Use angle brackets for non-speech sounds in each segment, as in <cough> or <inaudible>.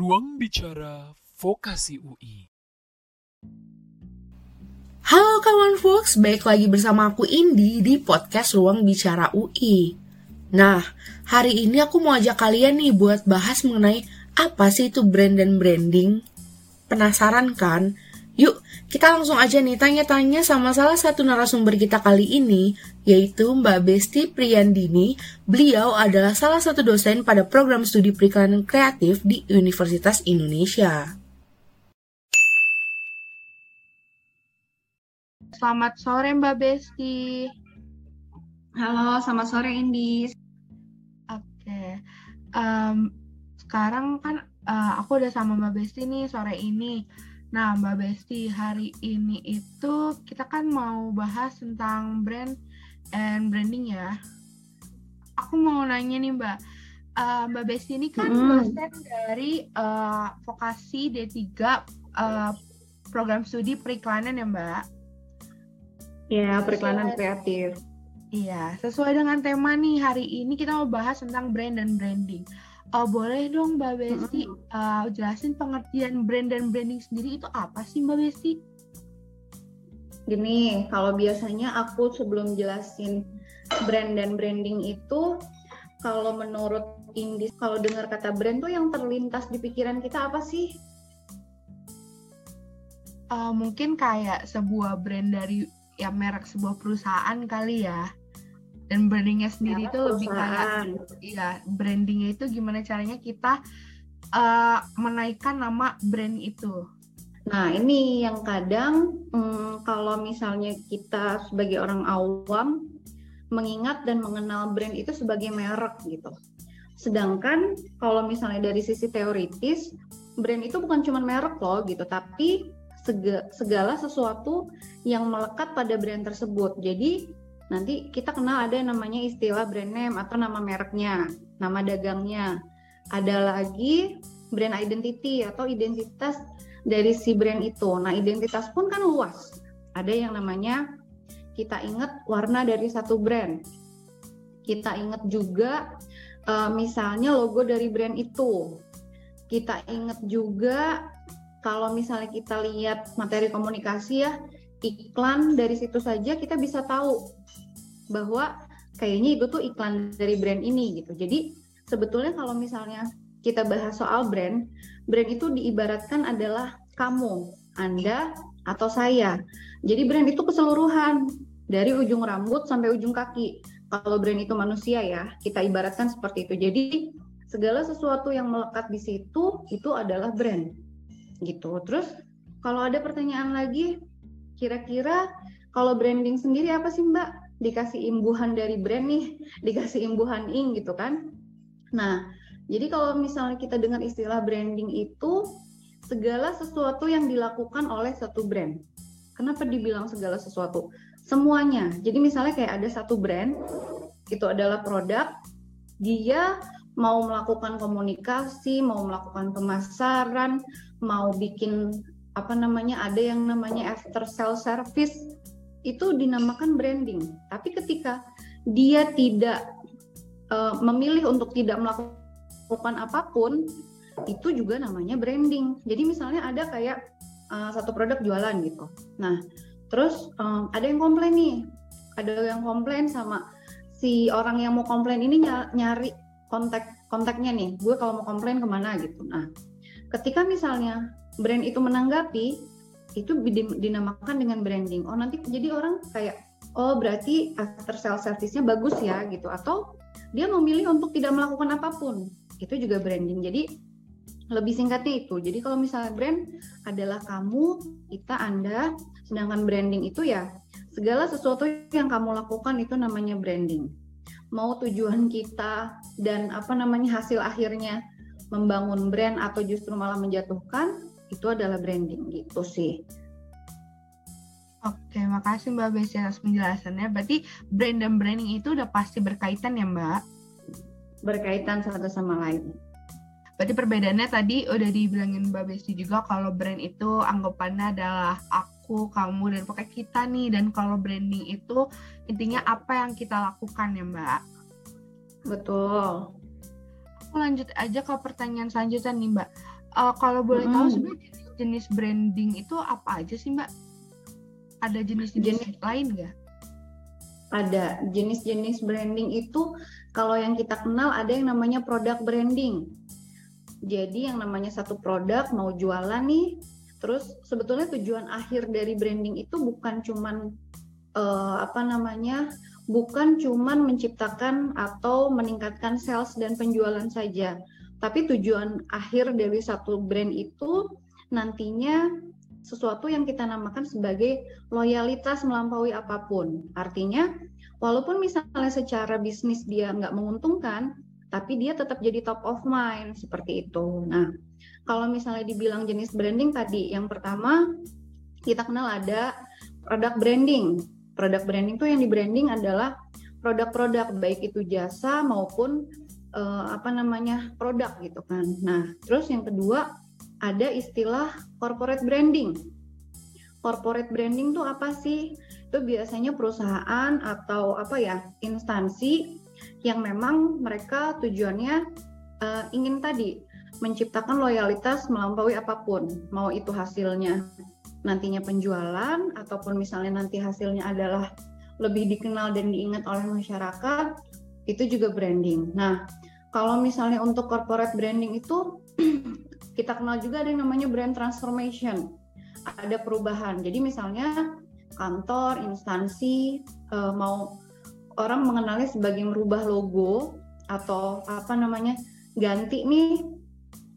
Ruang Bicara Vokasi UI. Halo kawan Fox, baik lagi bersama aku Indi di podcast Ruang Bicara UI. Nah, hari ini aku mau ajak kalian nih buat bahas mengenai apa sih itu brand dan branding. Penasaran kan? Yuk, kita langsung aja nih tanya-tanya sama salah satu narasumber kita kali ini, yaitu Mbak Besti Priyandini. Beliau adalah salah satu dosen pada program studi periklanan kreatif di Universitas Indonesia. Selamat sore Mbak Besti. Halo, selamat sore Indi. Oke, um, sekarang kan uh, aku udah sama Mbak Besti nih sore ini. Nah Mbak Besti, hari ini itu kita kan mau bahas tentang brand and branding ya. Aku mau nanya nih Mbak, uh, Mbak Besti ini kan hmm. dosen dari uh, vokasi D3 uh, program studi periklanan ya Mbak? Iya, periklanan kreatif. Iya, sesuai dengan tema nih hari ini kita mau bahas tentang brand dan branding. Oh, boleh dong Mbak Besti mm -hmm. uh, jelasin pengertian brand dan branding sendiri itu apa sih Mbak Besti? Gini, kalau biasanya aku sebelum jelasin brand dan branding itu kalau menurut Indi kalau dengar kata brand tuh yang terlintas di pikiran kita apa sih? Uh, mungkin kayak sebuah brand dari ya merek sebuah perusahaan kali ya dan brandingnya sendiri itu lebih kayak ya brandingnya itu gimana caranya kita uh, menaikkan nama brand itu? Nah ini yang kadang hmm, kalau misalnya kita sebagai orang awam mengingat dan mengenal brand itu sebagai merek gitu. Sedangkan kalau misalnya dari sisi teoritis brand itu bukan cuma merek loh gitu tapi segala sesuatu yang melekat pada brand tersebut. Jadi nanti kita kenal ada yang namanya istilah brand name atau nama mereknya, nama dagangnya. Ada lagi brand identity atau identitas dari si brand itu. Nah, identitas pun kan luas. Ada yang namanya kita ingat warna dari satu brand. Kita ingat juga uh, misalnya logo dari brand itu. Kita ingat juga kalau misalnya kita lihat materi komunikasi ya iklan dari situ saja kita bisa tahu bahwa kayaknya itu tuh iklan dari brand ini gitu. Jadi sebetulnya kalau misalnya kita bahas soal brand, brand itu diibaratkan adalah kamu, Anda atau saya. Jadi brand itu keseluruhan dari ujung rambut sampai ujung kaki. Kalau brand itu manusia ya, kita ibaratkan seperti itu. Jadi segala sesuatu yang melekat di situ itu adalah brand gitu. Terus kalau ada pertanyaan lagi, kira-kira kalau branding sendiri apa sih Mbak? Dikasih imbuhan dari brand nih, <laughs> dikasih imbuhan ing gitu kan? Nah, jadi kalau misalnya kita dengar istilah branding itu segala sesuatu yang dilakukan oleh satu brand. Kenapa dibilang segala sesuatu? Semuanya. Jadi misalnya kayak ada satu brand, itu adalah produk, dia mau melakukan komunikasi, mau melakukan pemasaran, mau bikin apa namanya ada yang namanya after sale service itu dinamakan branding. Tapi ketika dia tidak uh, memilih untuk tidak melakukan apa pun, itu juga namanya branding. Jadi misalnya ada kayak uh, satu produk jualan gitu. Nah, terus um, ada yang komplain nih, ada yang komplain sama si orang yang mau komplain ini nyari kontak kontaknya nih. Gue kalau mau komplain ke mana gitu. Nah, ketika misalnya brand itu menanggapi itu dinamakan dengan branding. Oh nanti jadi orang kayak oh berarti after sale service-nya bagus ya gitu. Atau dia memilih untuk tidak melakukan apa pun. Itu juga branding. Jadi lebih singkatnya itu. Jadi kalau misalnya brand adalah kamu kita anda sedangkan branding itu ya segala sesuatu yang kamu lakukan itu namanya branding. Mau tujuan kita dan apa namanya hasil akhirnya membangun brand atau justru malah menjatuhkan itu adalah branding gitu sih. Oke, makasih Mbak Besi atas penjelasannya. Berarti brand dan branding itu udah pasti berkaitan ya Mbak? Berkaitan satu sama lain. Berarti perbedaannya tadi udah dibilangin Mbak Besi juga kalau brand itu anggapannya adalah aku, kamu, dan pokoknya kita nih. Dan kalau branding itu intinya apa yang kita lakukan ya Mbak? Betul aku lanjut aja ke pertanyaan selanjutnya nih Mbak. Uh, kalau boleh hmm. tahu sebenarnya jenis branding itu apa aja sih Mbak? Ada jenis-jenis jenis. lain nggak? Ada jenis-jenis branding itu kalau yang kita kenal ada yang namanya produk branding. Jadi yang namanya satu produk mau jualan nih, terus sebetulnya tujuan akhir dari branding itu bukan cuman uh, apa namanya bukan cuman menciptakan atau meningkatkan sales dan penjualan saja, tapi tujuan akhir dari satu brand itu nantinya sesuatu yang kita namakan sebagai loyalitas melampaui apa pun. Artinya, walaupun misalnya secara bisnis dia nggak menguntungkan, tapi dia tetap jadi top of mind seperti itu. Nah, kalau misalnya dibilang jenis branding tadi, yang pertama kita kenal ada produk branding produk branding itu yang di branding adalah produk-produk baik itu jasa maupun uh, apa namanya produk gitu kan. Nah, terus yang kedua ada istilah corporate branding. Corporate branding itu apa sih? Itu biasanya perusahaan atau apa ya instansi yang memang mereka tujuannya uh, ingin tadi menciptakan loyalitas melampaui apa pun, mau itu hasilnya nantinya penjualan ataupun misalnya nanti hasilnya adalah lebih dikenal dan diingat oleh masyarakat itu juga branding. Nah, kalau misalnya untuk corporate branding itu <clears throat> kita kenal juga ada yang namanya brand transformation. Ada perubahan. Jadi misalnya kantor, instansi uh, mau orang mengenalnya sebagai merubah logo atau apa namanya ganti nih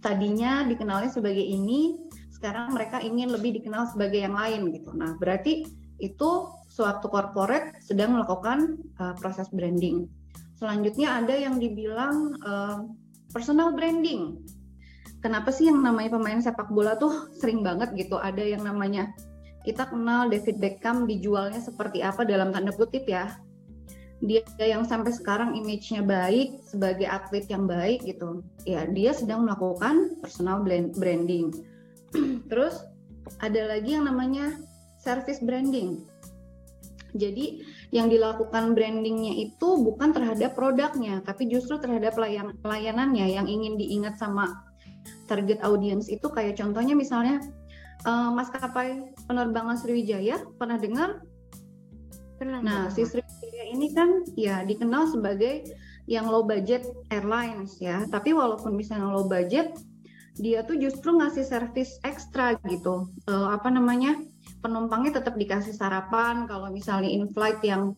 tadinya dikenalnya sebagai ini sekarang mereka ingin lebih dikenal sebagai yang lain gitu. Nah, berarti itu suatu corporate sedang melakukan uh, proses branding. Selanjutnya ada yang dibilang uh, personal branding. Kenapa sih yang namanya pemain sepak bola tuh sering banget gitu ada yang namanya kita kenal David Beckham dijualnya seperti apa dalam tanda kutip ya. Dia yang sampai sekarang image-nya baik sebagai atlet yang baik gitu. Ya, dia sedang melakukan personal branding <clears throat> Terus ada lagi yang namanya service branding. Jadi yang dilakukan brandingnya itu bukan terhadap produknya, tapi justru terhadap layan layanannya yang ingin diingat sama target audience itu kayak contohnya misalnya uh, maskapai penerbangan Sriwijaya pernah dengar? Pernah. Nah, si Sriwijaya ini kan ya dikenal sebagai yang low budget airlines ya, tapi walaupun misalnya low budget dia tuh justru ngasih servis ekstra gitu uh, apa namanya penumpangnya tetap dikasih sarapan kalau misalnya in flight yang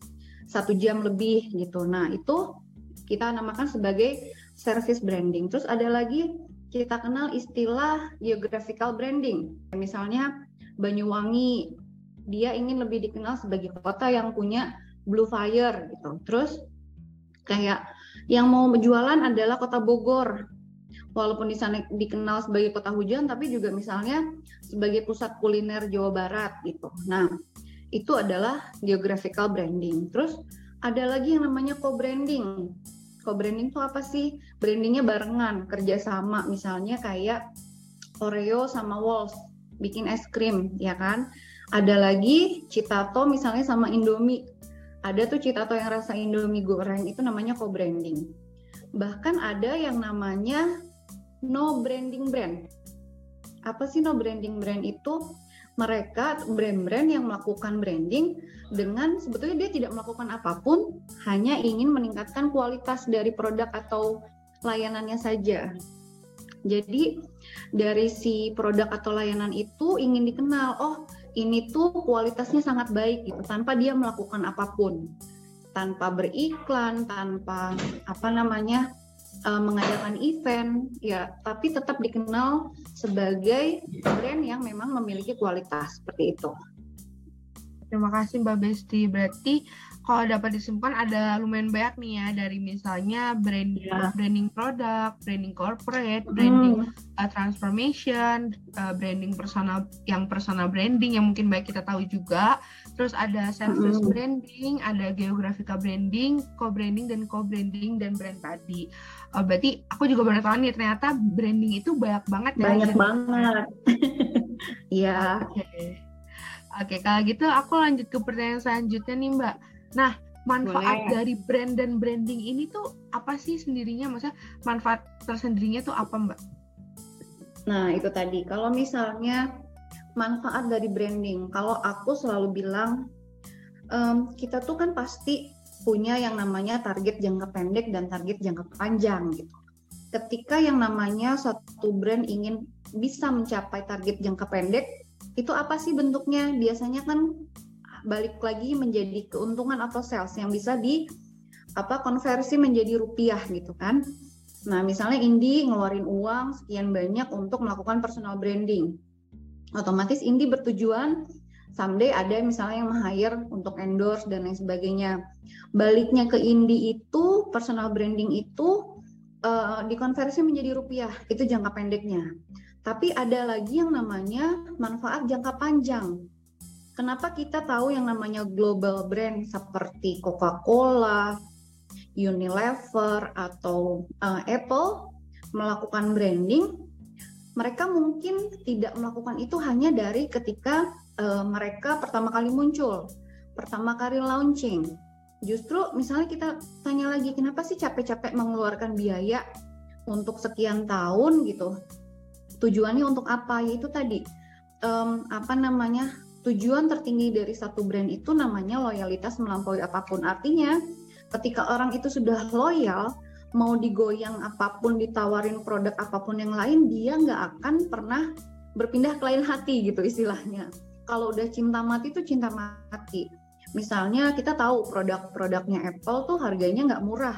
satu jam lebih gitu. Nah itu kita namakan sebagai service branding. Terus ada lagi kita kenal istilah geographical branding. Misalnya Banyuwangi dia ingin lebih dikenal sebagai kota yang punya blue fire gitu. Terus kayak yang mau jualan adalah kota Bogor walaupun di sana dikenal sebagai kota hujan tapi juga misalnya sebagai pusat kuliner Jawa Barat gitu. Nah, itu adalah geographical branding. Terus ada lagi yang namanya co-branding. Co-branding itu apa sih? Brandingnya barengan, kerjasama. Misalnya kayak Oreo sama Walls bikin es krim, ya kan? Ada lagi Citato misalnya sama Indomie. Ada tuh Citato yang rasa Indomie goreng itu namanya co-branding. Bahkan ada yang namanya no branding brand. Apa sih no branding brand itu? Mereka brand-brand yang melakukan branding dengan sebetulnya dia tidak melakukan apa pun, hanya ingin meningkatkan kualitas dari produk atau layanannya saja. Jadi dari si produk atau layanan itu ingin dikenal, oh ini tuh kualitasnya sangat baik gitu, tanpa dia melakukan apa pun, tanpa beriklan, tanpa apa namanya uh, mengadakan event ya tapi tetap dikenal sebagai brand yang memang memiliki kualitas seperti itu. Terima kasih Mbak Besti. Berarti kalau dapat disimpulkan ada lumayan banyak nih ya dari misalnya branding ya. branding produk, branding corporate, branding hmm. uh, transformation, uh, branding personal yang personal branding yang mungkin baik kita tahu juga. Terus ada service hmm. branding, ada geographical branding, co-branding dan co-branding dan brand tadi. Oh, berarti aku juga baru tahu nih ternyata branding itu banyak banget ya. Banyak banget. <laughs> Iya. Oke. Oke, kalau gitu aku lanjut ke pertanyaan selanjutnya nih Mbak. Nah, manfaat Boleh. dari brand dan branding ini tuh apa sih sendirinya? Maksudnya manfaat tersendirinya tuh apa Mbak? Nah, itu tadi. Kalau misalnya manfaat dari branding, kalau aku selalu bilang um, kita tuh kan pasti punya yang namanya target jangka pendek dan target jangka panjang gitu. Ketika yang namanya satu brand ingin bisa mencapai target jangka pendek, itu apa sih bentuknya? Biasanya kan balik lagi menjadi keuntungan atau sales yang bisa di apa konversi menjadi rupiah gitu kan. Nah, misalnya Indi ngeluarin uang sekian banyak untuk melakukan personal branding. Otomatis Indi bertujuan someday ada misalnya yang hire untuk endorse dan lain sebagainya. Baliknya ke Indi itu personal branding itu uh, dikonversi menjadi rupiah, itu jangka pendeknya. Tapi ada lagi yang namanya manfaat jangka panjang. Kenapa kita tahu yang namanya global brand seperti Coca-Cola, Unilever atau uh, Apple melakukan branding? Mereka mungkin tidak melakukan itu hanya dari ketika uh, mereka pertama kali muncul, pertama kali launching. Justru misalnya kita tanya lagi, kenapa sih capek-capek mengeluarkan biaya untuk sekian tahun gitu? Tujuannya untuk apa? Yaitu tadi um, apa namanya? Tujuan tertinggi dari satu brand itu namanya loyalitas melampaui apa pun. Artinya, ketika orang itu sudah loyal, mau digoyang apa pun, ditawarin produk apa pun yang lain, dia nggak akan pernah berpindah ke lain hati gitu istilahnya kalau udah cinta mati itu cinta mati. Misalnya kita tahu produk-produknya Apple tuh harganya nggak murah.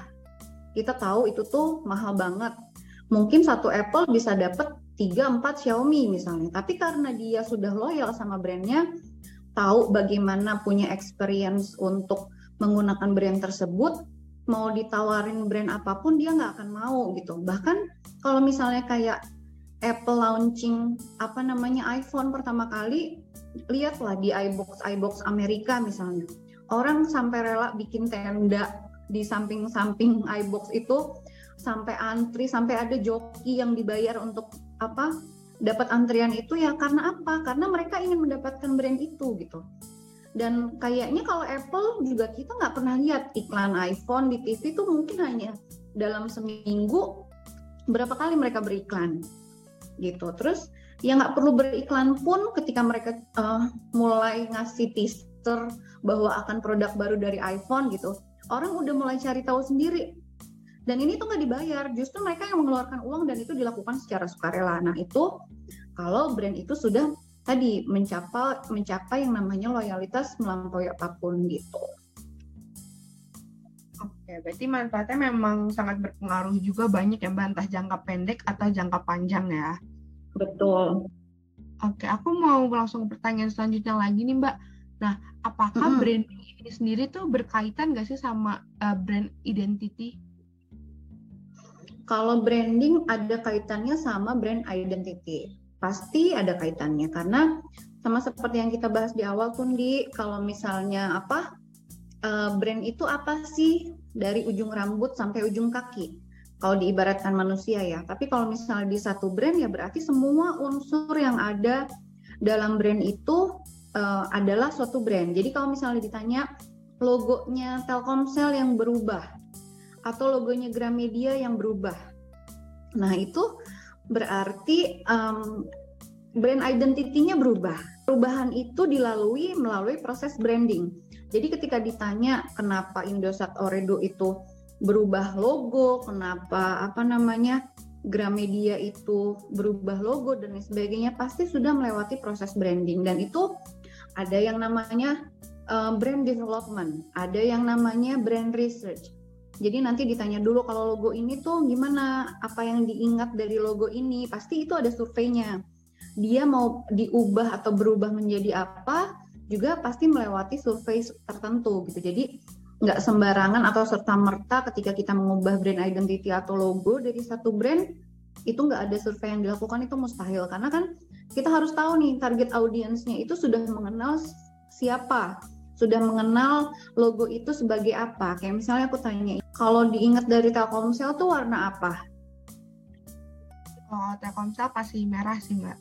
Kita tahu itu tuh mahal banget. Mungkin satu Apple bisa dapet 3-4 Xiaomi misalnya. Tapi karena dia sudah loyal sama brandnya, tahu bagaimana punya experience untuk menggunakan brand tersebut, mau ditawarin brand apa pun dia nggak akan mau gitu. Bahkan kalau misalnya kayak Apple launching apa namanya iPhone pertama kali lihatlah di iBox iBox Amerika misalnya. Orang sampai rela bikin tenda di samping-samping <laughs> iBox itu sampai antri sampai ada joki yang dibayar untuk apa dapat antrian itu ya karena apa? Karena mereka ingin mendapatkan brand itu gitu dan kayaknya kalau Apple juga kita nggak pernah lihat iklan iPhone di TV itu mungkin hanya dalam seminggu berapa kali mereka beriklan gitu. Terus ya nggak perlu beriklan pun ketika mereka uh, mulai ngasih teaser bahwa akan produk baru dari iPhone gitu, orang udah mulai cari tahu sendiri. Dan ini tuh nggak dibayar, justru mereka yang mengeluarkan uang dan itu dilakukan secara sukarela. Nah itu kalau brand itu sudah tadi mencapai mencapai yang namanya loyalitas melampaui apa pun gitu. Oke, berarti manfaatnya memang sangat berpengaruh juga banyak ya Mbak, entah jangka pendek atau jangka panjang ya. Betul. Oke, aku mau langsung pertanyaan selanjutnya lagi nih Mbak. Nah, apakah mm -hmm. branding ini sendiri tuh berkaitan gak sih sama uh, brand identity? Kalau branding ada kaitannya sama brand identity. Pasti ada kaitannya. Karena sama seperti yang kita bahas di awal pun di kalau misalnya apa uh, brand itu apa sih? Dari ujung rambut sampai ujung kaki. Kalau diibaratkan manusia ya. Tapi kalau misalnya di satu brand ya berarti semua unsur yang ada dalam brand itu uh, adalah suatu brand. Jadi kalau misalnya ditanya logonya Telkomsel yang berubah atau logonya Gramedia yang berubah? Nah itu berarti um, brand identity-nya berubah. Perubahan itu dilalui melalui proses branding. Jadi ketika ditanya kenapa Indosat Oredo itu berubah logo, kenapa apa namanya Gramedia itu berubah logo dan sebagainya, pasti sudah melewati proses branding dan itu ada yang namanya uh, brand development, ada yang namanya brand research. Jadi nanti ditanya dulu kalau logo ini tuh gimana, apa yang diingat dari logo ini, pasti itu ada surveinya. Dia mau diubah atau berubah menjadi apa, juga pasti melewati survei tertentu gitu. Jadi nggak sembarangan atau serta merta ketika kita mengubah brand identity atau logo dari satu brand itu nggak ada survei yang dilakukan itu mustahil karena kan kita harus tahu nih target audiensnya itu sudah mengenal siapa sudah mengenal logo itu sebagai apa kayak misalnya aku tanya kalau diingat dari Telkomsel tuh warna apa? Oh Telkomsel pasti merah sih mbak.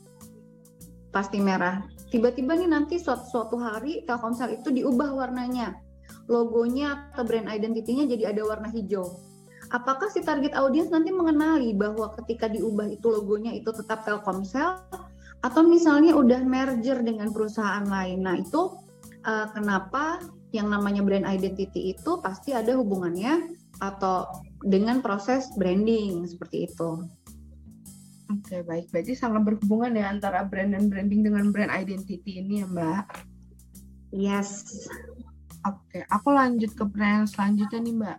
Pasti merah tiba-tiba nih nanti suatu, suatu hari Telkomsel itu diubah warnanya logonya atau brand identity-nya jadi ada warna hijau apakah si target audience nanti mengenali bahwa ketika diubah itu logonya itu tetap Telkomsel atau misalnya udah merger dengan perusahaan lain. Nah, itu uh, kenapa yang namanya brand identity itu pasti ada hubungannya atau dengan proses branding seperti itu. Oke, baik. Berarti sangat berhubungan ya antara brand dan branding dengan brand identity ini ya, Mbak? Yes. Oke, aku lanjut ke brand selanjutnya nih, Mbak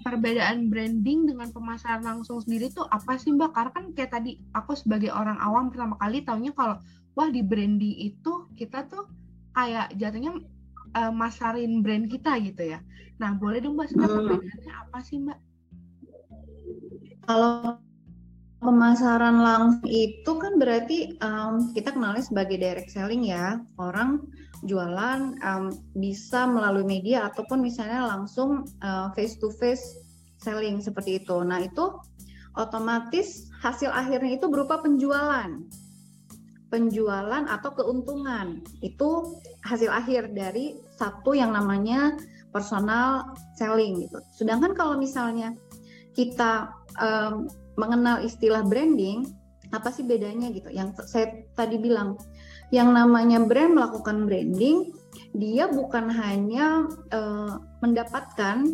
perbedaan branding dengan pemasaran langsung sendiri tuh apa sih Mbak? Karena kan kayak tadi aku sebagai orang awam pertama kali taunya kalau wah di branding itu kita tuh kayak jatuhnya uh, masarin brand kita gitu ya. Nah boleh dong Mbak sebenarnya hmm. perbedaannya apa sih Mbak? Kalau pemasaran langsung itu kan berarti um, kita kenalnya sebagai direct selling ya. Orang jualan um, bisa melalui media ataupun misalnya langsung uh, face to face selling seperti itu. Nah, itu otomatis hasil akhirnya itu berupa penjualan. Penjualan atau keuntungan. Itu hasil akhir dari satu yang namanya personal selling gitu. Sedangkan kalau misalnya kita um, mengenal istilah branding, apa sih bedanya gitu? Yang saya tadi bilang yang namanya brand melakukan branding, dia bukan hanya uh, mendapatkan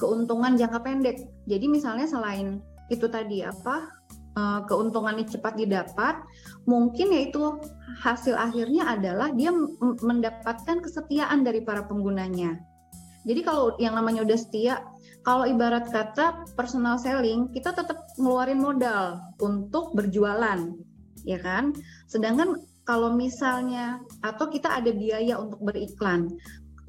keuntungan jangka pendek. Jadi misalnya selain itu tadi apa uh, keuntungannya cepat didapat, mungkin yaitu hasil akhirnya adalah dia mendapatkan kesetiaan dari para penggunanya. Jadi kalau yang namanya udah setia, kalau ibarat kata personal selling, kita tetap ngeluarin modal untuk berjualan, ya kan? Sedangkan kalau misalnya atau kita ada biaya untuk beriklan.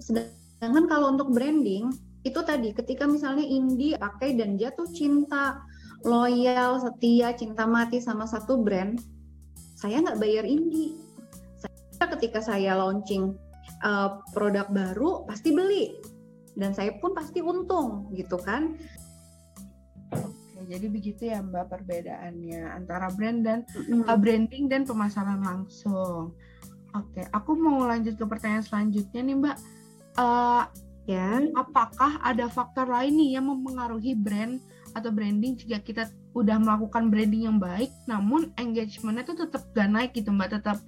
Sedangkan kalau untuk branding itu tadi ketika misalnya indie pakai dan jatuh cinta, loyal, setia, cinta mati sama satu brand, saya nggak bayar indie. Saya, ketika saya launching uh, produk baru pasti beli dan saya pun pasti untung gitu kan jadi begitu ya Mbak perbedaannya antara brand dan mm. uh, branding dan pemasaran langsung. Oke, aku mau lanjut ke pertanyaan selanjutnya nih Mbak. Uh, ya, apakah ada faktor lain nih yang mempengaruhi brand atau branding jika kita udah melakukan branding yang baik, namun engagementnya tuh tetap gak naik gitu Mbak, tetap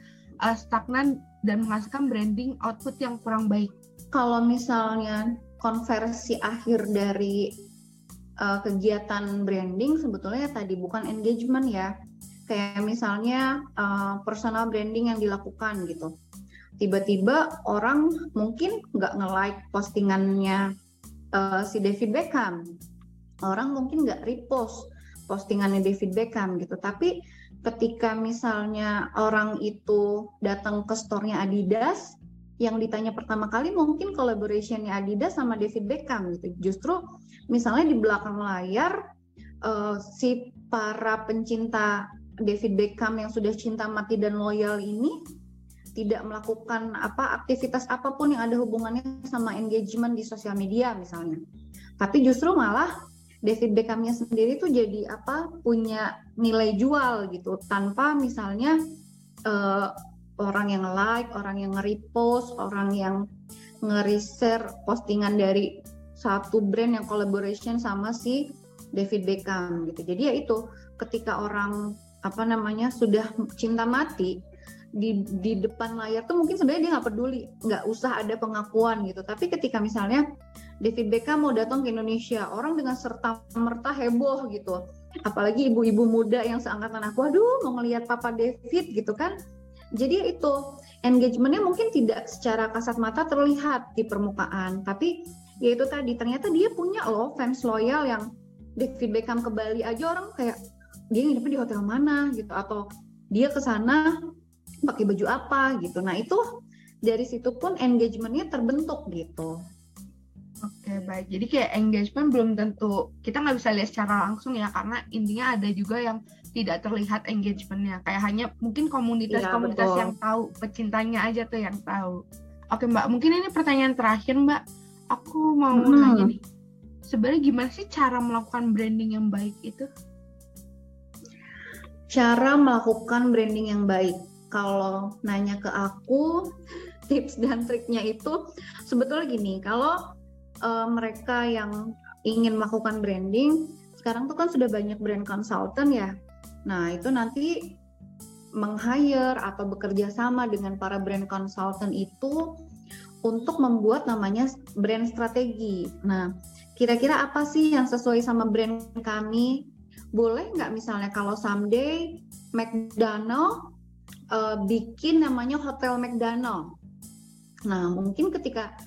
uh, stagnan dan menghasilkan branding output yang kurang baik. Kalau misalnya konversi akhir dari uh, kegiatan branding sebetulnya tadi bukan engagement ya. Kayak misalnya uh, personal branding yang dilakukan gitu. Tiba-tiba orang mungkin nggak nge-like postingannya uh, si David Beckham orang mungkin nggak repost postingannya David Beckham gitu tapi ketika misalnya orang itu datang ke store-nya Adidas yang ditanya pertama kali mungkin collaborationnya Adidas sama David Beckham gitu justru misalnya di belakang layar uh, si para pencinta David Beckham yang sudah cinta mati dan loyal ini tidak melakukan apa aktivitas apa pun yang ada hubungannya sama engagement di sosial media misalnya. Tapi justru malah David Beckhamnya sendiri tuh jadi apa punya nilai jual gitu tanpa misalnya uh, orang yang like, orang yang nge-repost, orang yang nge-reshare postingan dari satu brand yang collaboration sama si David Beckham gitu. Jadi ya itu ketika orang apa namanya sudah cinta mati di di depan layar tuh mungkin sebenarnya dia nggak peduli, nggak usah ada pengakuan gitu. Tapi ketika misalnya David Beckham mau datang ke Indonesia, orang dengan serta merta heboh gitu. Apalagi ibu-ibu muda yang seangkatan aku, aduh mau ngelihat Papa David gitu kan. Jadi itu engagementnya mungkin tidak secara kasat mata terlihat di permukaan, tapi ya itu tadi ternyata dia punya loh fans loyal yang David Beckham ke Bali aja orang kayak dia nginepnya di hotel mana? gitu. Atau dia ke sana pakai baju apa? gitu. Nah itu dari situ pun engagementnya terbentuk gitu Oke baik, jadi kayak engagement belum tentu kita nggak bisa lihat secara langsung ya karena intinya ada juga yang tidak terlihat engagementnya. Kayak hanya mungkin komunitas-komunitas ya, yang tahu pecintanya aja tuh yang tahu. Oke mbak, mungkin ini pertanyaan terakhir mbak. Aku mau hmm. nanya nih sebenarnya gimana sih cara melakukan branding yang baik itu? Cara melakukan branding yang baik. Kalau nanya ke aku <laughs> tips dan triknya itu sebetulnya gini. Kalau uh, mereka yang ingin melakukan branding, sekarang tuh kan sudah banyak brand consultant ya. Nah, itu nanti meng-hire atau bekerja sama dengan para brand consultant itu untuk membuat namanya brand strategi. Nah, kira-kira apa sih yang sesuai sama brand kami? Boleh nggak misalnya kalau someday McDonald uh, bikin namanya Hotel McDonald. Nah, mungkin ketika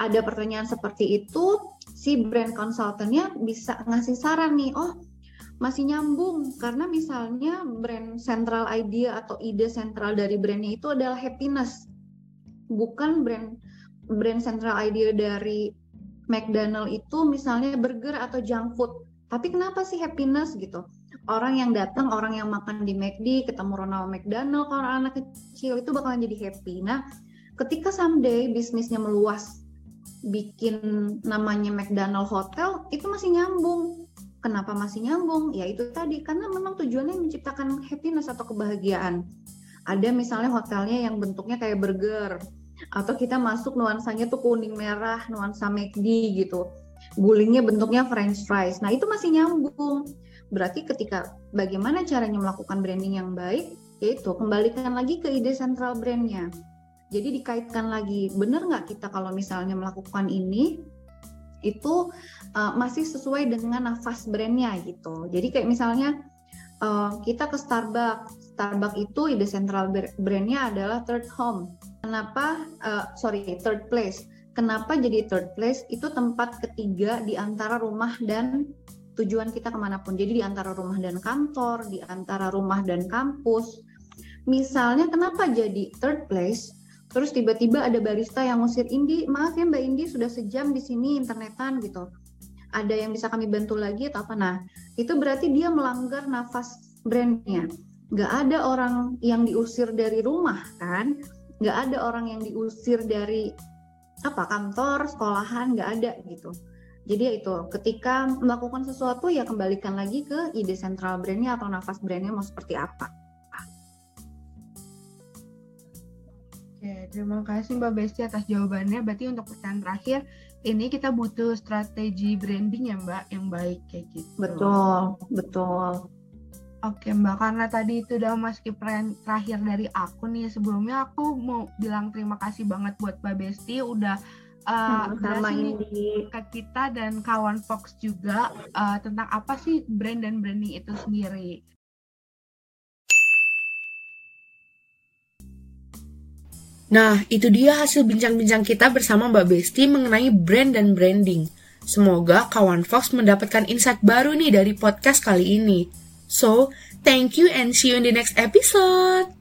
ada pertanyaan seperti itu, si brand konsultannya bisa ngasih saran nih, oh masih nyambung karena misalnya brand central idea atau ide sentral dari brandnya itu adalah happiness, bukan brand brand central idea dari McDonald itu misalnya burger atau junk food. Tapi kenapa sih happiness gitu? Orang yang datang, orang yang makan di McD, ketemu Ronald McDonald, kalau anak kecil itu bakalan jadi happy. Nah, ketika someday bisnisnya meluas bikin namanya McDonald Hotel itu masih nyambung. Kenapa masih nyambung? Ya itu tadi karena memang tujuannya menciptakan happiness atau kebahagiaan. Ada misalnya hotelnya yang bentuknya kayak burger atau kita masuk nuansanya tuh kuning merah, nuansa McD gitu. Gulingnya bentuknya french fries. Nah, itu masih nyambung. Berarti ketika bagaimana caranya melakukan branding yang baik, yaitu kembalikan lagi ke ide sentral brandnya jadi dikaitkan lagi, benar nggak kita kalau misalnya melakukan ini itu uh, masih sesuai dengan nafas brandnya gitu. Jadi kayak misalnya uh, kita ke Starbucks, Starbucks itu ide sentral brandnya adalah third home. Kenapa? Uh, sorry, third place. Kenapa jadi third place? Itu tempat ketiga di antara rumah dan tujuan kita ke mana pun. Jadi di antara rumah dan kantor, di antara rumah dan kampus. Misalnya kenapa jadi third place? Terus tiba-tiba ada barista yang ngusir Indi, maaf ya Mbak Indi sudah sejam di sini internetan gitu. Ada yang bisa kami bantu lagi atau apa? Nah, itu berarti dia melanggar nafas brandnya. Gak ada orang yang diusir dari rumah kan? Gak ada orang yang diusir dari apa kantor, sekolahan, gak ada gitu. Jadi ya itu, ketika melakukan sesuatu ya kembalikan lagi ke ide sentral brandnya atau nafas brandnya mau seperti apa. Oke, terima kasih Mbak Besti atas jawabannya. Berarti untuk pertanyaan terakhir, ini kita butuh strategi branding ya Mbak yang baik kayak gitu. Betul, betul. Oke Mbak, karena tadi itu udah masuk peran terakhir dari aku nih. Sebelumnya aku mau bilang terima kasih banget buat Mbak Besti udah uh, sama ini ke kita dan kawan Fox juga uh, tentang apa sih brand dan branding itu sendiri. Nah, itu dia hasil bincang-bincang kita bersama Mbak Besti mengenai brand dan branding. Semoga kawan Fox mendapatkan insight baru nih dari podcast kali ini. So, thank you and see you in the next episode.